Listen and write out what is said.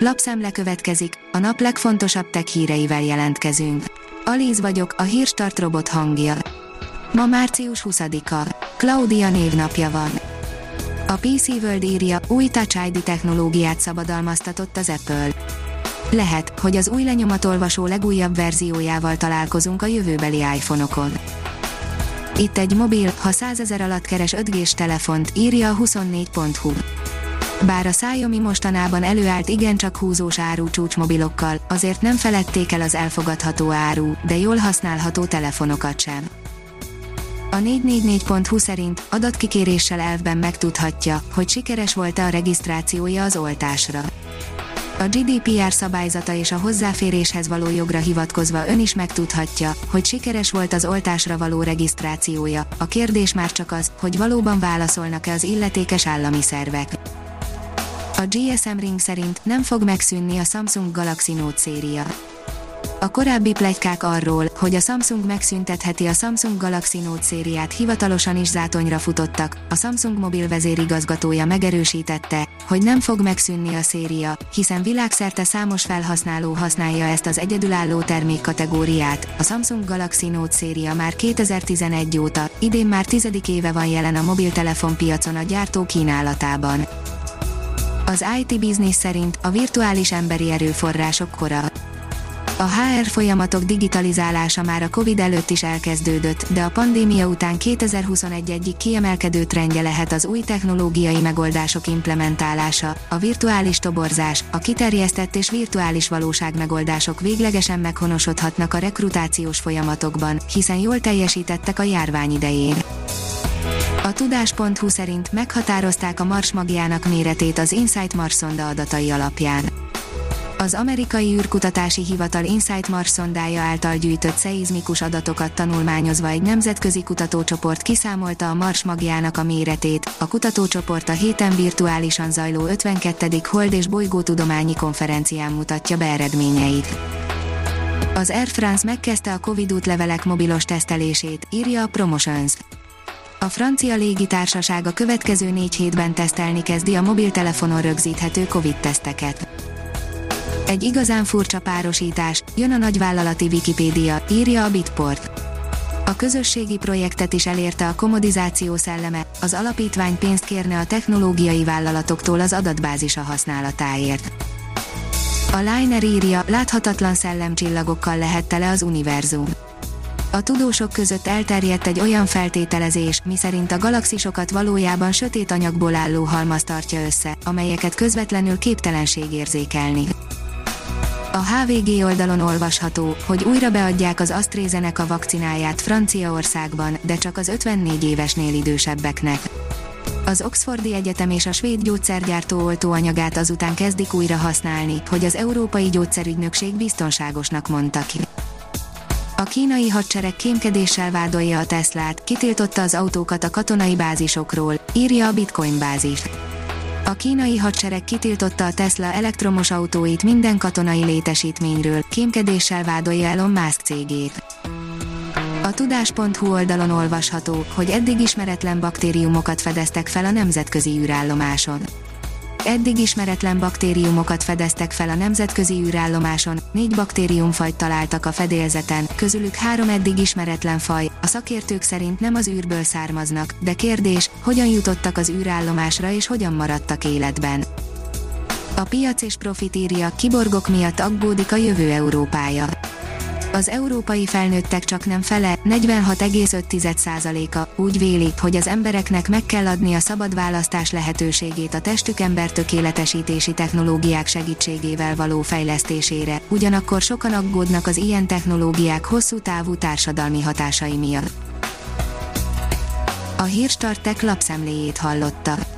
Lapszemle következik, a nap legfontosabb tech híreivel jelentkezünk. Alíz vagyok, a hírstart robot hangja. Ma március 20-a. Claudia névnapja van. A PC World írja, új Touch ID technológiát szabadalmaztatott az Apple. Lehet, hogy az új lenyomatolvasó legújabb verziójával találkozunk a jövőbeli iPhone-okon. Itt egy mobil, ha 100 ezer alatt keres 5G-s telefont, írja a 24.hu. Bár a Xiaomi mostanában előállt igencsak húzós áru csúcsmobilokkal, azért nem feledték el az elfogadható áru, de jól használható telefonokat sem. A 444.hu szerint adatkikéréssel elvben megtudhatja, hogy sikeres volt-e a regisztrációja az oltásra. A GDPR szabályzata és a hozzáféréshez való jogra hivatkozva ön is megtudhatja, hogy sikeres volt az oltásra való regisztrációja. A kérdés már csak az, hogy valóban válaszolnak-e az illetékes állami szervek. A GSM Ring szerint nem fog megszűnni a Samsung Galaxy Note széria. A korábbi plegykák arról, hogy a Samsung megszüntetheti a Samsung Galaxy Note szériát hivatalosan is zátonyra futottak, a Samsung mobil vezérigazgatója megerősítette, hogy nem fog megszűnni a széria, hiszen világszerte számos felhasználó használja ezt az egyedülálló termékkategóriát. A Samsung Galaxy Note széria már 2011 óta, idén már tizedik éve van jelen a mobiltelefon piacon a gyártó kínálatában. Az IT Business szerint a virtuális emberi erőforrások kora. A HR folyamatok digitalizálása már a Covid előtt is elkezdődött, de a pandémia után 2021 egyik kiemelkedő trendje lehet az új technológiai megoldások implementálása, a virtuális toborzás, a kiterjesztett és virtuális valóság megoldások véglegesen meghonosodhatnak a rekrutációs folyamatokban, hiszen jól teljesítettek a járvány idején. A tudás.hu szerint meghatározták a Mars magjának méretét az Insight Mars szonda adatai alapján. Az amerikai űrkutatási hivatal Insight Mars szondája által gyűjtött szeizmikus adatokat tanulmányozva egy nemzetközi kutatócsoport kiszámolta a Mars magjának a méretét. A kutatócsoport a héten virtuálisan zajló 52. Hold és bolygótudományi konferencián mutatja be eredményeit. Az Air France megkezdte a Covid útlevelek mobilos tesztelését, írja a Promotions. A francia légitársaság a következő négy hétben tesztelni kezdi a mobiltelefonon rögzíthető Covid-teszteket. Egy igazán furcsa párosítás, jön a nagyvállalati Wikipédia, írja a Bitport. A közösségi projektet is elérte a komodizáció szelleme, az alapítvány pénzt kérne a technológiai vállalatoktól az adatbázisa használatáért. A Liner írja, láthatatlan szellemcsillagokkal lehet tele az univerzum a tudósok között elterjedt egy olyan feltételezés, miszerint a galaxisokat valójában sötét anyagból álló halmaz tartja össze, amelyeket közvetlenül képtelenség érzékelni. A HVG oldalon olvasható, hogy újra beadják az AstraZeneca vakcináját Franciaországban, de csak az 54 évesnél idősebbeknek. Az Oxfordi Egyetem és a svéd gyógyszergyártó oltóanyagát azután kezdik újra használni, hogy az Európai Gyógyszerügynökség biztonságosnak mondta ki. A kínai hadsereg kémkedéssel vádolja a Teslát, kitiltotta az autókat a katonai bázisokról, írja a Bitcoin bázis. A kínai hadsereg kitiltotta a Tesla elektromos autóit minden katonai létesítményről, kémkedéssel vádolja Elon Musk cégét. A tudás.hu oldalon olvasható, hogy eddig ismeretlen baktériumokat fedeztek fel a nemzetközi űrállomáson eddig ismeretlen baktériumokat fedeztek fel a nemzetközi űrállomáson, négy baktériumfajt találtak a fedélzeten, közülük három eddig ismeretlen faj, a szakértők szerint nem az űrből származnak, de kérdés, hogyan jutottak az űrállomásra és hogyan maradtak életben. A piac és profit írja, kiborgok miatt aggódik a jövő Európája az európai felnőttek csak nem fele, 46,5%-a úgy véli, hogy az embereknek meg kell adni a szabad választás lehetőségét a testük ember tökéletesítési technológiák segítségével való fejlesztésére, ugyanakkor sokan aggódnak az ilyen technológiák hosszú távú társadalmi hatásai miatt. A Hírstartek lapszemléjét hallotta.